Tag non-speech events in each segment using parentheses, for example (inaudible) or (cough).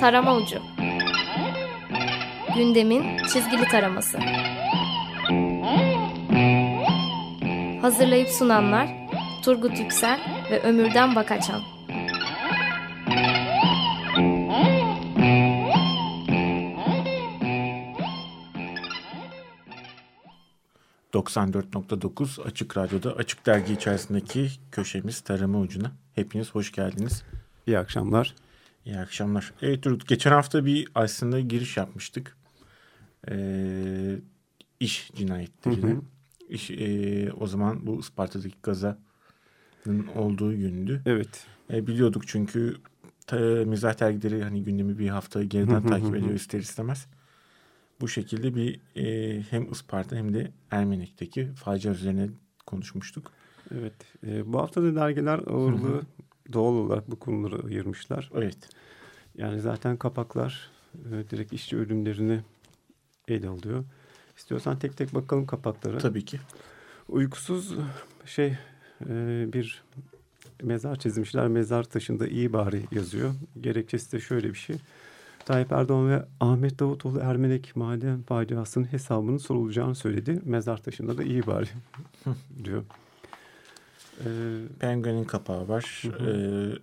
Tarama Ucu Gündemin çizgili taraması Hazırlayıp sunanlar Turgut Yüksel ve Ömürden Bakaçan 94.9 Açık Radyo'da Açık Dergi içerisindeki köşemiz Tarama Ucu'na. Hepiniz hoş geldiniz. İyi akşamlar. İyi akşamlar. Evet Turgut, geçen hafta bir aslında giriş yapmıştık. Ee, iş cinayetlerine. İş, e, o zaman bu Isparta'daki gazanın olduğu gündü. Evet. E, biliyorduk çünkü ta, mizah dergileri hani gündemi bir hafta geriden takip ediyor ister istemez bu şekilde bir e, hem Isparta hem de Ermenek'teki facia üzerine konuşmuştuk. Evet. E, bu hafta da dergiler ağırlığı. Doğal olarak bu konuları ayırmışlar. Evet. Yani zaten kapaklar e, direkt işçi ölümlerini ele alıyor. İstiyorsan tek tek bakalım kapaklara. Tabii ki. Uykusuz şey e, bir mezar çizmişler. Mezar taşında iyi bari yazıyor. Gerekçesi de şöyle bir şey. Tayyip Erdoğan ve Ahmet Davutoğlu Ermenek maden faciasının hesabının sorulacağını söyledi. Mezar taşında da iyi bari diyor. Ee, Penguin'in kapağı var. Ee,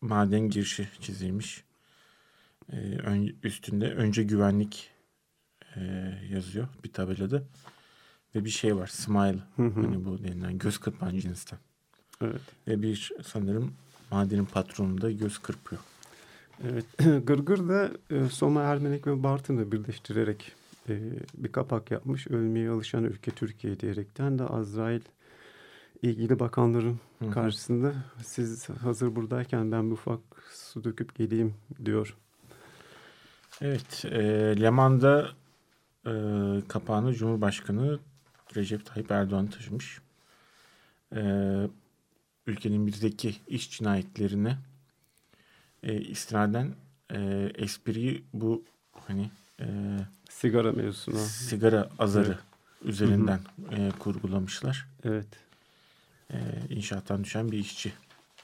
maden girişi çizilmiş. Ee, ön, üstünde önce güvenlik e, yazıyor bir tabelada. Ve bir şey var. Smile. Hani bu denilen göz kırpan cinsten. Evet. Ve bir sanırım madenin patronu da göz kırpıyor. Evet, (clears throat) Gırgır da e, Soma, Ermenek ve Bartın'ı birleştirerek e, bir kapak yapmış. Ölmeye alışan ülke Türkiye diyerekten de Azrail ilgili bakanların Hı-hı. karşısında siz hazır buradayken ben bir ufak su döküp geleyim diyor. Evet, e, Leman'da e, kapağını Cumhurbaşkanı Recep Tayyip Erdoğan taşımış. E, ülkenin bizdeki iş cinayetlerine e, istinaden e, espriyi bu hani e, sigara mevzusuna sigara azarı evet. üzerinden E, kurgulamışlar. Evet. E, inşaattan düşen bir işçi.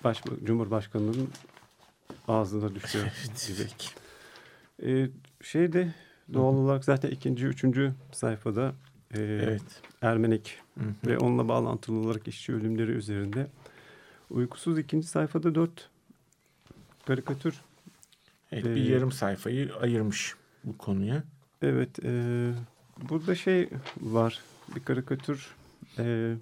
Baş, Cumhurbaşkanının ağzına düşüyor. (laughs) evet. E, şeyde doğal olarak zaten ikinci, üçüncü sayfada e, evet. Ermenek Hı-hı. ve onunla bağlantılı olarak işçi ölümleri üzerinde. Uykusuz ikinci sayfada dört karikatür. Evet, bir ee, yarım sayfayı ayırmış bu konuya. Evet, e, burada şey var, bir karikatür. E,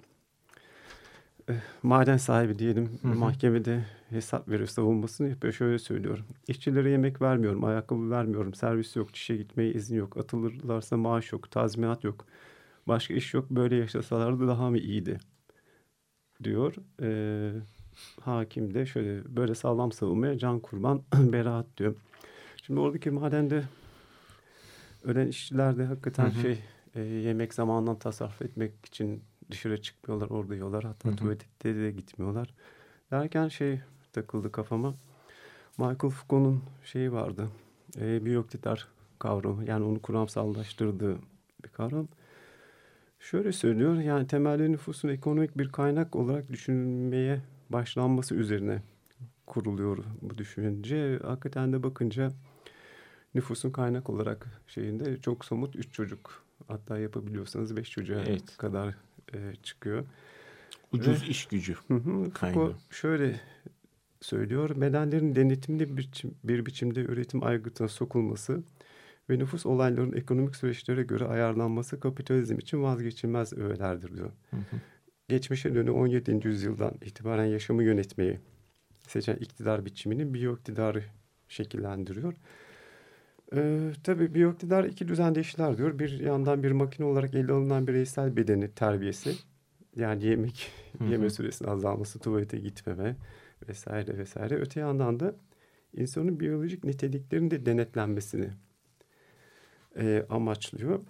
maden sahibi diyelim, hı hı. mahkemede hesap veriyor, savunmasını yapıyor. Şöyle söylüyorum. İşçilere yemek vermiyorum, ayakkabı vermiyorum, servis yok, çişe gitmeye izin yok, atılırlarsa maaş yok, tazminat yok. Başka iş yok, böyle yaşasalardı daha mı iyiydi? Diyor. Evet hakim de şöyle böyle sağlam savunmaya can kurban (clears throat) beraat diyor. Şimdi oradaki madende ölen işçiler de hakikaten hı hı. şey e, yemek zamanından tasarruf etmek için dışarı çıkmıyorlar orada yiyorlar. Hatta hı hı. tuvalette de gitmiyorlar. Derken şey takıldı kafama. Michael Foucault'un şeyi vardı. E, biyoktidar kavramı. Yani onu kuramsallaştırdığı bir kavram. Şöyle söylüyor. Yani temelli nüfusun ekonomik bir kaynak olarak düşünülmeye başlanması üzerine kuruluyor bu düşünce. Hakikaten de bakınca nüfusun kaynak olarak şeyinde çok somut üç çocuk hatta yapabiliyorsanız beş çocuğa evet. kadar e, çıkıyor. Ucuz Ve, iş gücü kaynağı. Şöyle söylüyor. Bedenlerin denetimli bir, biçim, bir biçimde üretim aygıtına sokulması ve nüfus olaylarının ekonomik süreçlere göre ayarlanması kapitalizm için vazgeçilmez öğelerdir diyor. Hı hı geçmişe dönü 17. yüzyıldan itibaren yaşamı yönetmeyi seçen iktidar biçiminin biyoiktidarı şekillendiriyor. Ee, tabii biyoiktidar iki düzende işler diyor. Bir yandan bir makine olarak ele alınan bireysel bedeni terbiyesi. Yani yemek, Hı-hı. yeme süresinin azalması, tuvalete gitmeme vesaire vesaire. Öte yandan da insanın biyolojik niteliklerinin de denetlenmesini e, amaçlıyor.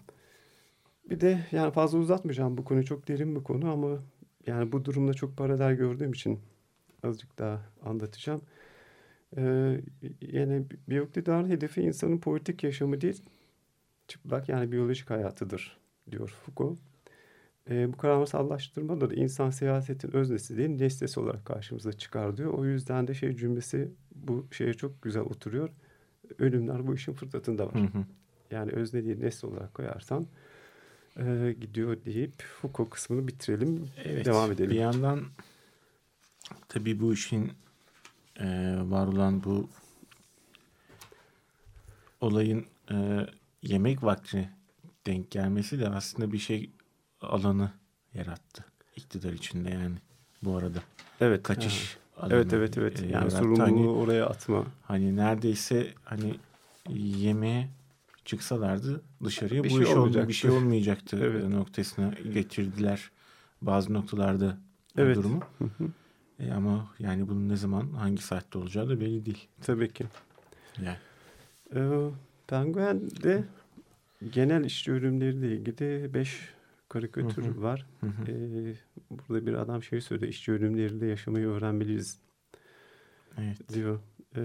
Bir de yani fazla uzatmayacağım bu konu çok derin bir konu ama yani bu durumda çok paralel gördüğüm için azıcık daha anlatacağım. Ee, yani biyoktidarın hedefi insanın politik yaşamı değil çıplak yani biyolojik hayatıdır diyor Foucault. Ee, bu kavramsallaştırmada da insan siyasetin öznesi değil nesnesi olarak karşımıza çıkar diyor. O yüzden de şey cümlesi bu şeye çok güzel oturuyor. ölümler bu işin fıtratında var. Hı hı. Yani özne değil nesne olarak koyarsan e, gidiyor deyip Foucault kısmını bitirelim. Evet, Devam edelim. Bir yandan tabii bu işin e, var olan bu olayın e, yemek vaktine denk gelmesi de aslında bir şey alanı yarattı iktidar içinde yani bu arada Evet. kaçış alanı, Evet evet evet. e, Yani sorumluluğu Hani- oraya atma. Hani neredeyse hani yemeğe çıksalardı dışarıya Bir bu şey iş olma- olmayacaktı. bir şey olmayacaktı (laughs) Evet. noktasına getirdiler bazı noktalarda Evet. durumu. Hı hı. E ama yani bunun ne zaman hangi saatte olacağı da belli değil. Tabii ki. Yani Ee, Penguen'de genel işçi ölümleriyle ilgili beş karikatür Hı hı. var. Hı hı. Ee, burada bir adam şey söylüyor. İşçi ölümleriyle yaşamayı öğrenmeliyiz evet. diyor. Ee,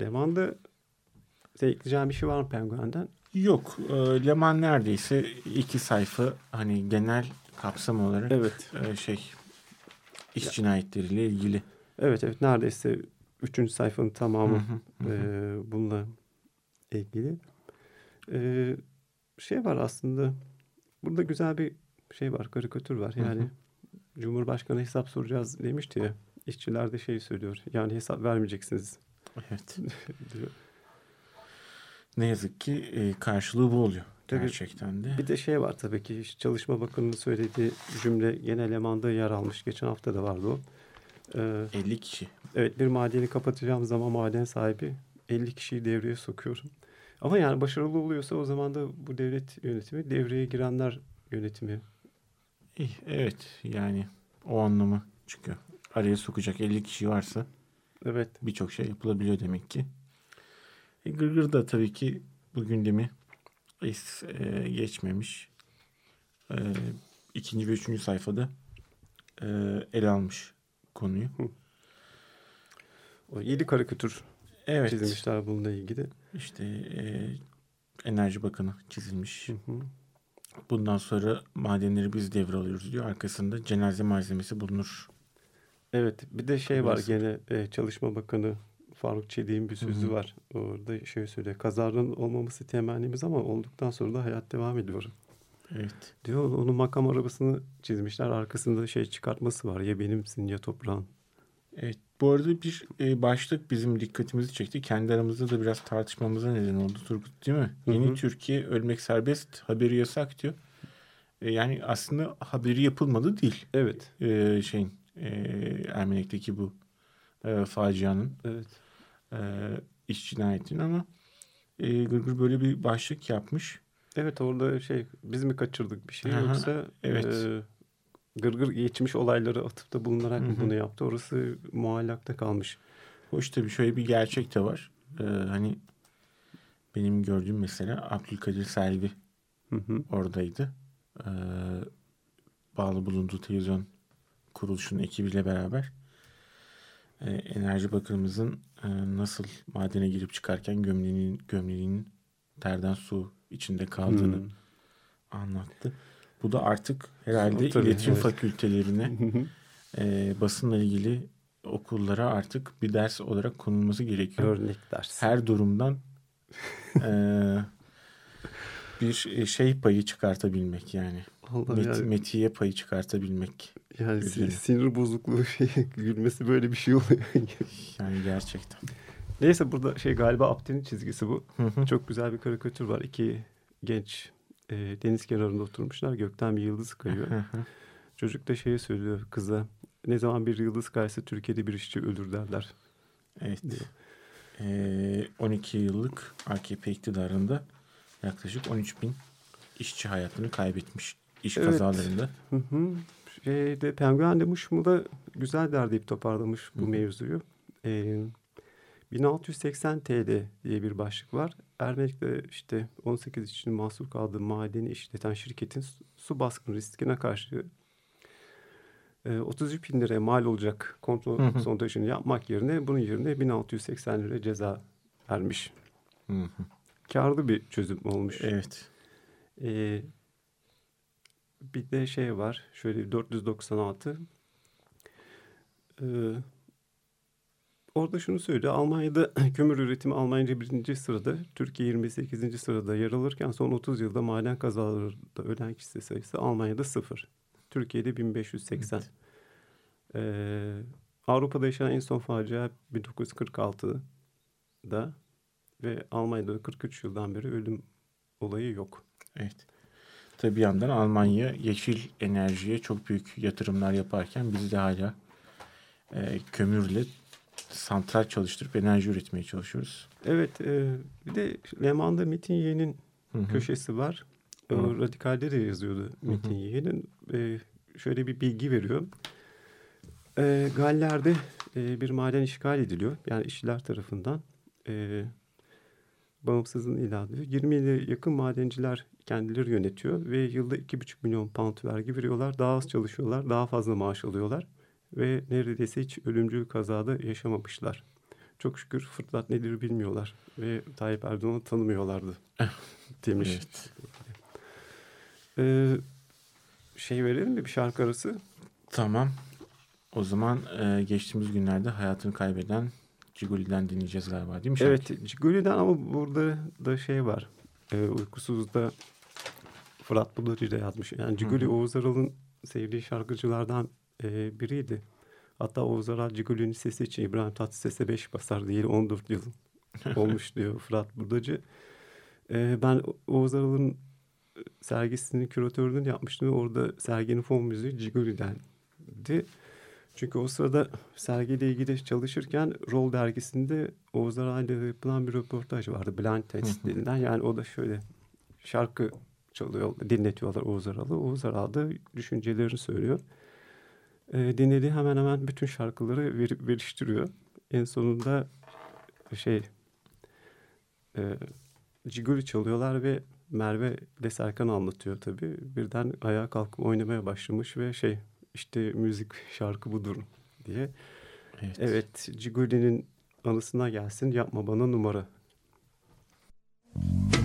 Leman'da senin ekleyeceğin bir şey var mı Penguen'den? Yok. E, Leman neredeyse iki sayfa hani genel kapsam olarak Evet. e, şey iş cinayetleriyle ilgili. Evet evet neredeyse üçüncü sayfanın tamamı Hı hı, hı hı. e, bununla ilgili. E, şey var aslında burada güzel bir şey var karikatür var. Hı Yani hı. Cumhurbaşkanı hesap soracağız demişti ya. İşçiler de şey söylüyor. Yani hesap vermeyeceksiniz Evet. (laughs) diyor. Ne yazık ki e, karşılığı bu oluyor. Tabii. Gerçekten de. Bir de şey var tabii ki Çalışma Bakanı'nın söylediği cümle genel elemanda yer almış. Geçen hafta da vardı o. Ee, 50 kişi. evet bir madeni kapatacağım zaman maden sahibi 50 kişiyi devreye sokuyorum. Ama yani başarılı oluyorsa o zaman da bu devlet yönetimi devreye girenler yönetimi. İyi, Evet yani o anlamı çıkıyor. Araya sokacak 50 kişi varsa Evet. birçok şey yapılabiliyor demek ki. E, Gırgır da tabii ki bu gündemi es, e, geçmemiş. E, ikinci ve üçüncü sayfada e, ele almış konuyu. O 7 karikatür Evet. çizilmişler bununla ilgili. İşte e, Enerji Bakanı çizilmiş. Hı hı. Bundan sonra madenleri biz devralıyoruz diyor. Arkasında cenaze malzemesi bulunur. Evet bir de şey var Burası. gene e, Çalışma Bakanı Faruk Çelik'in bir sözü Hı hı. var. Orada şey söylüyor. Kazanın olmaması temennimiz ama olduktan sonra da hayat devam ediyor. Evet. Diyor onun makam arabasını çizmişler. Arkasında şey çıkartması var. Ya benimsin ya toprağın. Evet. Bu arada bir e, başlık bizim dikkatimizi çekti. Kendi aramızda da biraz tartışmamıza neden oldu Turgut değil mi? Hı hı. Yeni Türkiye ölmek serbest, haberi yasak diyor. E, yani aslında haberi yapılmadı değil. Evet. E, şeyin e, Ermenek'teki bu e, facianın Evet. E, iş cinayetinin ama e, Gırgır böyle bir başlık yapmış. Evet orada şey biz mi kaçırdık bir şey Aha, yoksa evet. e, gırgır geçmiş olayları atıfta bulunarak mı Hı hı. bunu yaptı? Orası muallakta kalmış. Hoş tabii şöyle bir gerçek de var. E, hani benim gördüğüm mesela Abdülkadir Selvi Hı hı. oradaydı. Ee, bağlı bulunduğu televizyon kuruluşunun ekibiyle beraber e, Enerji Bakanımızın e, nasıl madene girip çıkarken gömleğinin, gömleğinin terden su içinde kaldığını Hmm. anlattı. Bu da artık herhalde Tabii, iletişim evet. fakültelerine e, basınla ilgili okullara artık bir ders olarak konulması gerekiyor Örnek ders. her durumdan eee, (laughs) bir e, şey payı çıkartabilmek yani. Met, yani, metiye payı çıkartabilmek. Yani üzücü. sinir bozukluğu (laughs) şey gülmesi böyle bir şey oluyor. (laughs) Yani gerçekten. Neyse burada şey galiba Abdi'nin çizgisi bu. Hı hı. Çok güzel bir karikatür var. İki genç e, deniz kenarında oturmuşlar. Gökten bir yıldız kayıyor. Hı hı. Çocuk da şeye söylüyor kıza. Ne zaman bir yıldız kaysa Türkiye'de bir işçi ölür derler. evet. Eee, 12 yıllık AKP iktidarında yaklaşık 13 bin işçi hayatını kaybetmiş iş Evet. kazalarında. Hı hı. Şeyde Penguen de Muşmu'da güzel derleyip toparlamış bu Hı mevzuyu. Ee, 1680 TL diye bir başlık var. Ermenek'te işte 18 işçinin mahsur kaldığı madeni işleten şirketin su- baskını riskine karşı e, 33 bin liraya mal olacak kontrol Hı hı. sondajını yapmak yerine bunun yerine 1680 lira ceza vermiş. Hı hı. Karlı bir çözüm olmuş. Evet. Ee, bir de şey var. Şöyle 496. Ee, orada şunu söylüyor. Almanya'da (clears throat) kömür üretimi Almanya birinci sırada, Türkiye 28. sırada yer alırken son 30 yılda maden kazalarında ölen kişi sayısı Almanya'da sıfır. Türkiye'de 1580. Evet. Ee, Avrupa'da yaşanan en son facia 1946'da ve Almanya'da 43 yıldan beri ölüm olayı yok. Evet. Tabii bir yandan Almanya yeşil enerjiye çok büyük yatırımlar yaparken biz de hala e, kömürle santral çalıştırıp enerji üretmeye çalışıyoruz. Evet. E, bir de Leman'da Metin Yeğen'in köşesi var. O radikalde de yazıyordu Metin Yeğen'in. E, şöyle bir bilgi veriyor. E, Galler'de e, bir maden işgal ediliyor. Yani işçiler tarafından. E, bağımsızlığını ilan ediyor. 20 ile yakın madenciler kendileri yönetiyor ve yılda 2,5 milyon pound vergi veriyorlar. Daha az çalışıyorlar, daha fazla maaş alıyorlar ve neredeyse hiç ölümcül kazada yaşamamışlar. Çok şükür fırtlat nedir bilmiyorlar ve Tayyip Erdoğan'ı tanımıyorlardı (laughs) demiş. Evet. Ee, şey verelim mi bir şarkı arası? Tamam. O zaman e, geçtiğimiz günlerde hayatını kaybeden Ciguli'den dinleyeceğiz galiba değil mi? Şarkı? Evet Ciguli'den ama burada da şey var. E, uykusuzda Fırat Bulacı da yazmış. Yani Ciguli Oğuz Aral'ın sevdiği şarkıcılardan e, biriydi. Hatta Oğuz Aral Ciguli'nin sesi için İbrahim Tatlıses'e beş basar diye 14 yıl (laughs) olmuş diyor Fırat Budacı. E, ben Oğuz Aral'ın sergisinin küratörlüğünü yapmıştım. Orada serginin fon müziği Ciguli'dendi. Çünkü o sırada sergiyle ilgili çalışırken Roll dergisinde Oğuz Aral'la yapılan bir röportaj vardı. Blind Test denilen. Yani o da şöyle şarkı çalıyor, dinletiyorlar Oğuz Aral'ı. Oğuz Aral da düşüncelerini söylüyor. E, dinlediği hemen hemen bütün şarkıları ver, veriştiriyor. En sonunda şey e, Ciguli çalıyorlar ve Merve de Serkan anlatıyor tabii. Birden ayağa kalkıp oynamaya başlamış ve şey işte müzik şarkı budur diye. Evet, evet Ciguli'nin anısına gelsin yapma bana numara. Müzik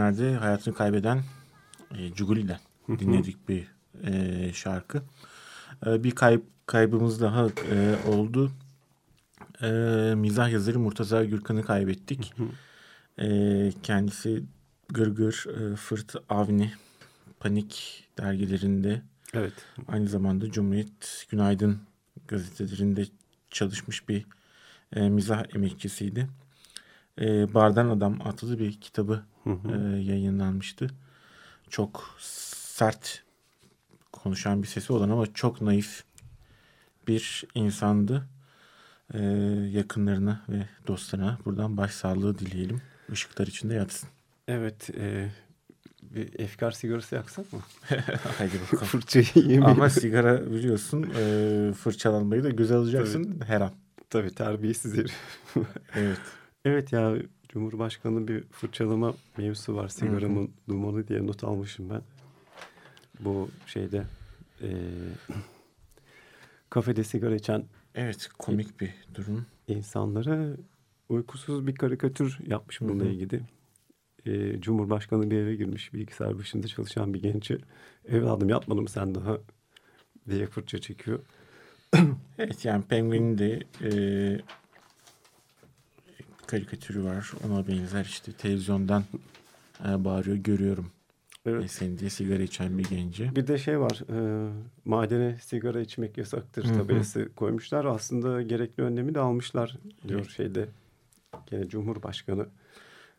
günlerde hayatını kaybeden e, Cuguli'den dinledik bir e, şarkı. E, bir kayıp kaybımız daha e, oldu. E, mizah yazarı Murtaza Gürkan'ı kaybettik. E, kendisi Gırgır, e, Fırt, Avni, Panik dergilerinde Evet. aynı zamanda Cumhuriyet Günaydın gazetelerinde çalışmış bir e, mizah emekçisiydi. E, Bardan Adam adlı bir kitabı e, yayınlanmıştı. Çok sert konuşan bir sesi olan ama çok naif bir insandı. E, yakınlarına ve dostlarına buradan başsağlığı dileyelim. Işıklar içinde yatsın. Evet. E, bir efkar sigarası yaksak mı? (laughs) Haydi bakalım. (laughs) Fırçayı yemeyelim. Ama sigara biliyorsun e, fırçalanmayı da göze alacaksın her an. Tabii terbiyesiz herif. Evet. Evet ya Cumhurbaşkanı bir fırçalama mevzusu var. Sigaramın dumanı diye not almışım ben. Bu şeyde eee, (clears throat) kafede sigara içen Evet komik bir durum. insanlara uykusuz bir karikatür yapmış bununla Hı hı. ilgili. Eee, Cumhurbaşkanı bir eve girmiş bilgisayar başında çalışan bir genci evladım yapmadın mı sen daha diye fırça çekiyor. Evet yani Penguin'in de e, karikatürü var. Ona benzer işte televizyondan e, bağırıyor görüyorum. Evet. E, seni diye sigara içen bir genci. Bir de şey var, e, madene sigara içmek yasaktır Hı hı. tabelası koymuşlar. Aslında gerekli önlemi de almışlar diyor Evet. şeyde. Gene Cumhurbaşkanı.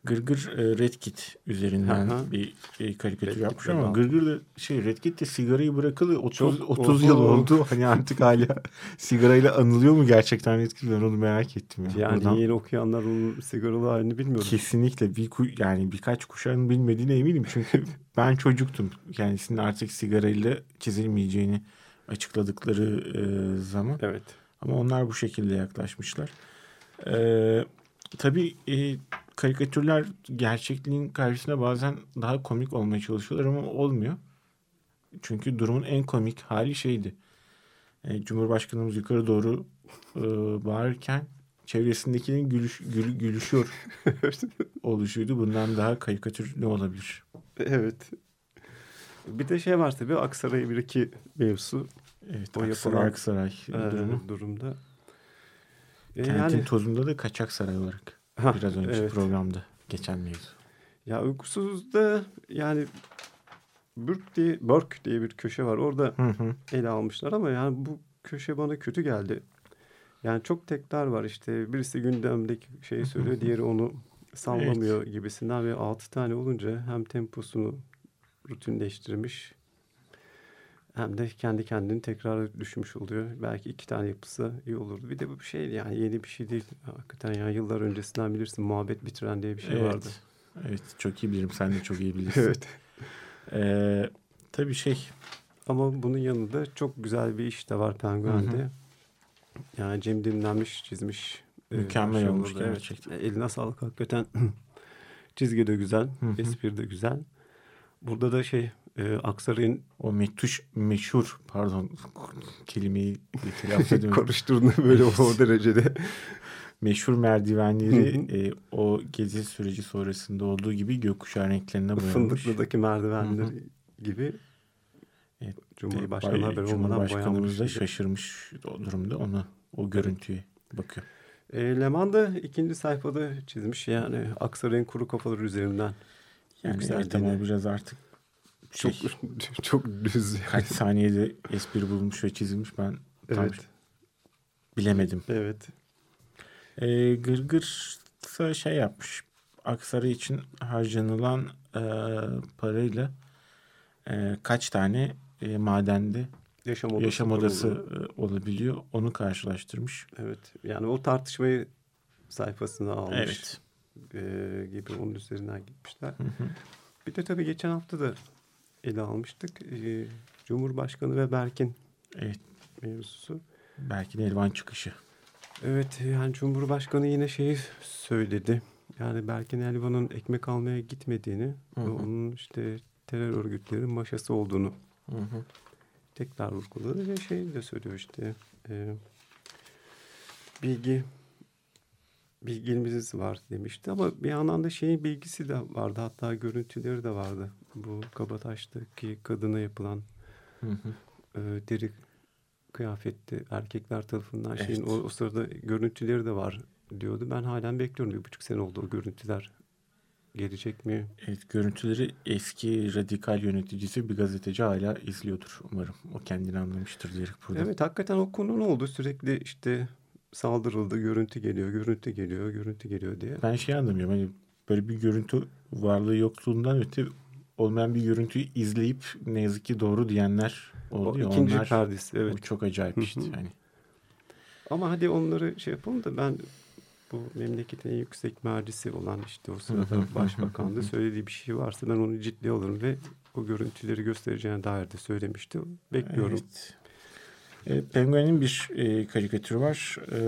Gırgır e, Red Kit üzerinden hı. bir e, karikatür Red yapmış ama. Gırgır da şey Red Kit de sigarayı bırakalı 30, Çok 30 yıl oldu. oldu. Hani artık hala (laughs) sigarayla anılıyor mu gerçekten Red Kit ben onu merak ettim. Ya. Yani Buradan- yeni okuyanlar onun sigaralı halini bilmiyorum. Kesinlikle bir ku- yani birkaç kuşağın bilmediğine eminim çünkü (laughs) ben çocuktum. Kendisinin artık sigarayla çizilmeyeceğini açıkladıkları e, zaman Evet. ama onlar bu şekilde yaklaşmışlar. E, tabii e, karikatürler gerçekliğin karşısında bazen daha komik olmaya çalışıyorlar ama olmuyor. Çünkü durumun en komik hali şeydi. E, Cumhurbaşkanımız yukarı doğru e, bağırırken çevresindekilerin gülüş, gül- gülüşüyor (laughs) oluşuydu. Bundan daha karikatür ne olabilir? evet. Bir de şey var tabii Aksaray 1-2 mevzusu Evet, O Aksaray, yapılan- Aksaray e, durumu. durumda. E, Kentin yani tozunda da kaçak saray olarak. Ha, Biraz önce evet. programda geçen mevzu. ya uykusuzda yani Bürk diye, Börk diye bir köşe var. Orada Hı hı. ele almışlar ama yani bu köşe bana kötü geldi. Yani çok tekrar var işte birisi gündemdeki şeyi söylüyor diğeri onu sallamıyor gibisinden ve altı tane olunca hem temposunu rutinleştirmiş hem de kendi kendini tekrar düşmüş oluyor. Belki iki tane yapısı iyi olurdu. Bir de bu bir şey yani yeni bir şey değil. Hakikaten yani yıllar öncesinden bilirsin muhabbet bitiren diye bir şey evet. vardı. Evet çok iyi bilirim. Sen de çok iyi (laughs) bilirsin. Evet. Ee, tabii şey Ama bunun yanında çok güzel bir iş de var Penguen'de. Hı hı. Yani Cem dinlenmiş, çizmiş. Mükemmel şey olmuş olurdu. Evet. gerçekten. E, Eline sağlık hakikaten. (clears throat) Çizgi de güzel, Hı hı. espri de güzel. Burada da şey e, Aksaray'ın o metuş meşhur pardon kelimeyi telaffuz (laughs) ediyorum. konuşturduğunu böyle o, (laughs) derecede. meşhur merdivenleri e, o gezi süreci sonrasında olduğu gibi gökkuşağı renklerine boyamış. Fındıklı'daki merdivenler Hı hı. gibi. Evet, Cumhurbaşkanı Bay- haberi olmadan boyanmış. da gibi. şaşırmış o durumda ona o görüntüye bakıyor. E, Leman da ikinci sayfada çizmiş yani Aksaray'ın kuru kafaları üzerinden. Yani evet ama biraz artık Çok şey, (laughs) çok düz. kaç saniyede espri bulmuş ve çizilmiş ben tam Evet. bilemedim. Evet. Ee, Gırgır'sa şey yapmış. Aksaray için harcanılan e, parayla e, kaç tane e, madende Yaşam odası. yaşam odası e, olabiliyor onu karşılaştırmış. Evet. Yani o tartışmayı sayfasına almış. Evet. e, gibi onun üzerinden gitmişler. Bir de tabii geçen hafta da ele almıştık. E, Cumhurbaşkanı ve Berkin Evet. mevzusu. Belki de elvan çıkışı. Evet yani Cumhurbaşkanı yine şeyi söyledi. Yani Berkin Elvan'ın ekmek almaya gitmediğini Hı hı. ve onun işte terör örgütlerinin maşası olduğunu Hı hı. tekrar vurguladı ve şey de söylüyor işte e, bilgi bilgimiz var demişti ama bir yandan da şeyin bilgisi de vardı hatta görüntüleri de vardı bu Kabataş'taki kadına yapılan Hı hı. e, deri kıyafetli erkekler tarafından Evet. şeyin o, o sırada görüntüleri de var diyordu. Ben halen bekliyorum. Bir buçuk sene oldu o görüntüler. Gelecek mi? Evet, görüntüleri eski radikal yöneticisi bir gazeteci hala izliyordur umarım. O kendini anlamıştır diyerek burada. Evet hakikaten o konu ne oldu? Sürekli işte saldırıldı, görüntü geliyor, görüntü geliyor, görüntü geliyor diye. Ben şey anlamıyorum. Hani böyle bir görüntü varlığı yokluğundan öte olmayan bir görüntüyü izleyip ne yazık ki doğru diyenler oldu ya. ikinci onlar, perdesi evet. O çok acayip işte. Yani. Ama hadi onları şey yapalım da ben bu memleketin en yüksek mercisi olan işte o sırada başbakandı söylediği bir şey varsa ben onu ciddiye alırım ve o görüntüleri göstereceğine dair de söylemişti. Bekliyorum. Evet. E, Penguin'in bir e, karikatürü var. E,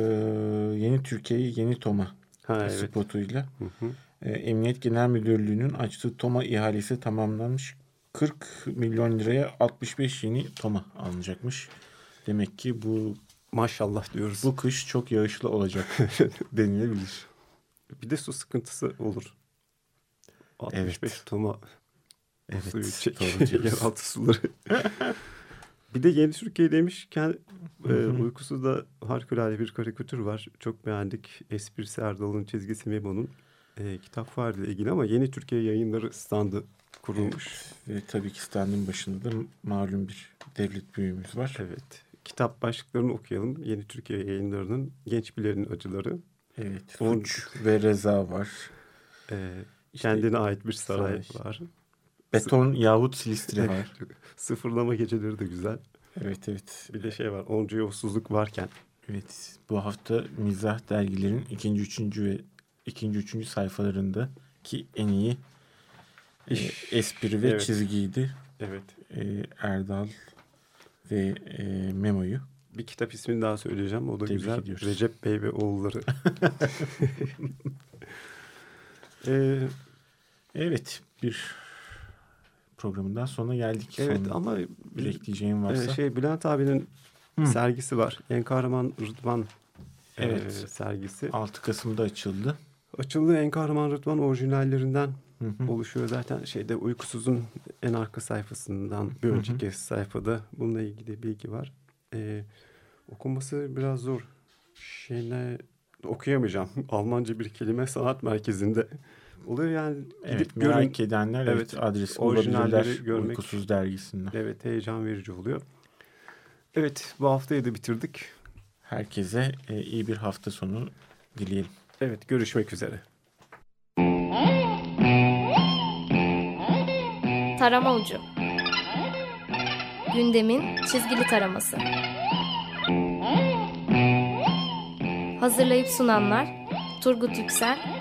yeni Türkiye'yi yeni Toma Ha evet. spotuyla. Hı hı. E, Emniyet Genel Müdürlüğü'nün açtığı Toma ihalesi tamamlanmış. 40 milyon liraya 65 yeni Toma alınacakmış. Demek ki bu Maşallah diyoruz. bu kış çok yağışlı olacak (laughs) denilebilir. Bir de su sıkıntısı olur. 65 Evet. toma Evet, suyu çek. (laughs) doğru diyorsun. Yeraltı suları. (laughs) bir de Yeni Türkiye demişken e, uykusuzda harikulade bir karikatür var. Çok beğendik. Esprisi Erdal'ın çizgisi Memo'nun e, kitap vardı ilgili ama Yeni Türkiye yayınları standı kurulmuş. Ve tabii ki standın başında da malum bir devlet büyüğümüz var. Evet. Kitap başlıklarını okuyalım. Yeni Türkiye yayınlarının Genç Bilerin Acıları. Evet. On- Suç ve Reza var. E, kendine ait bir saray, saray. var. Beton yahut Silistre var. (laughs) Sıfırlama geceleri de güzel. Evet evet. Bir de şey var. Onca yolsuzluk varken. Evet. Bu hafta Mizah dergilerin ikinci, üçüncü ve ikinci, üçüncü sayfalarında ki en iyi e, İş. espri ve Evet. çizgiydi. Evet. E, Erdal ve e, Memo'yu. Bir kitap ismini daha söyleyeceğim. O da Tebrik güzel. ediyoruz. Recep Bey ve oğulları. Ee, (laughs) (laughs) Evet. Bir programından sonra geldik. evet Son ama bir ekleyeceğim varsa. e, şey Bülent abinin Hı. sergisi var. En Kahraman Rıdvan Evet. e, sergisi. 6 Kasım'da açıldı. Açıldı En Kahraman Rıdvan orijinallerinden Hı hı. oluşuyor. Zaten şeyde Uykusuz'un en arka sayfasından bir Hı hı. önceki sayfada bununla ilgili bilgi var. Ee, okunması biraz zor. Şeyle okuyamayacağım. (laughs) Almanca bir kelime sanat merkezinde oluyor yani. Evet, gidip merak görün. edenler evet, Evet, adresi orijinalleri görmek- Uykusuz dergisinden. Evet heyecan verici oluyor. Evet bu haftayı da bitirdik. Herkese e, iyi bir hafta sonu dileyelim. Evet görüşmek üzere. Tarama Ucu Gündemin çizgili taraması Hazırlayıp sunanlar Turgut Yüksel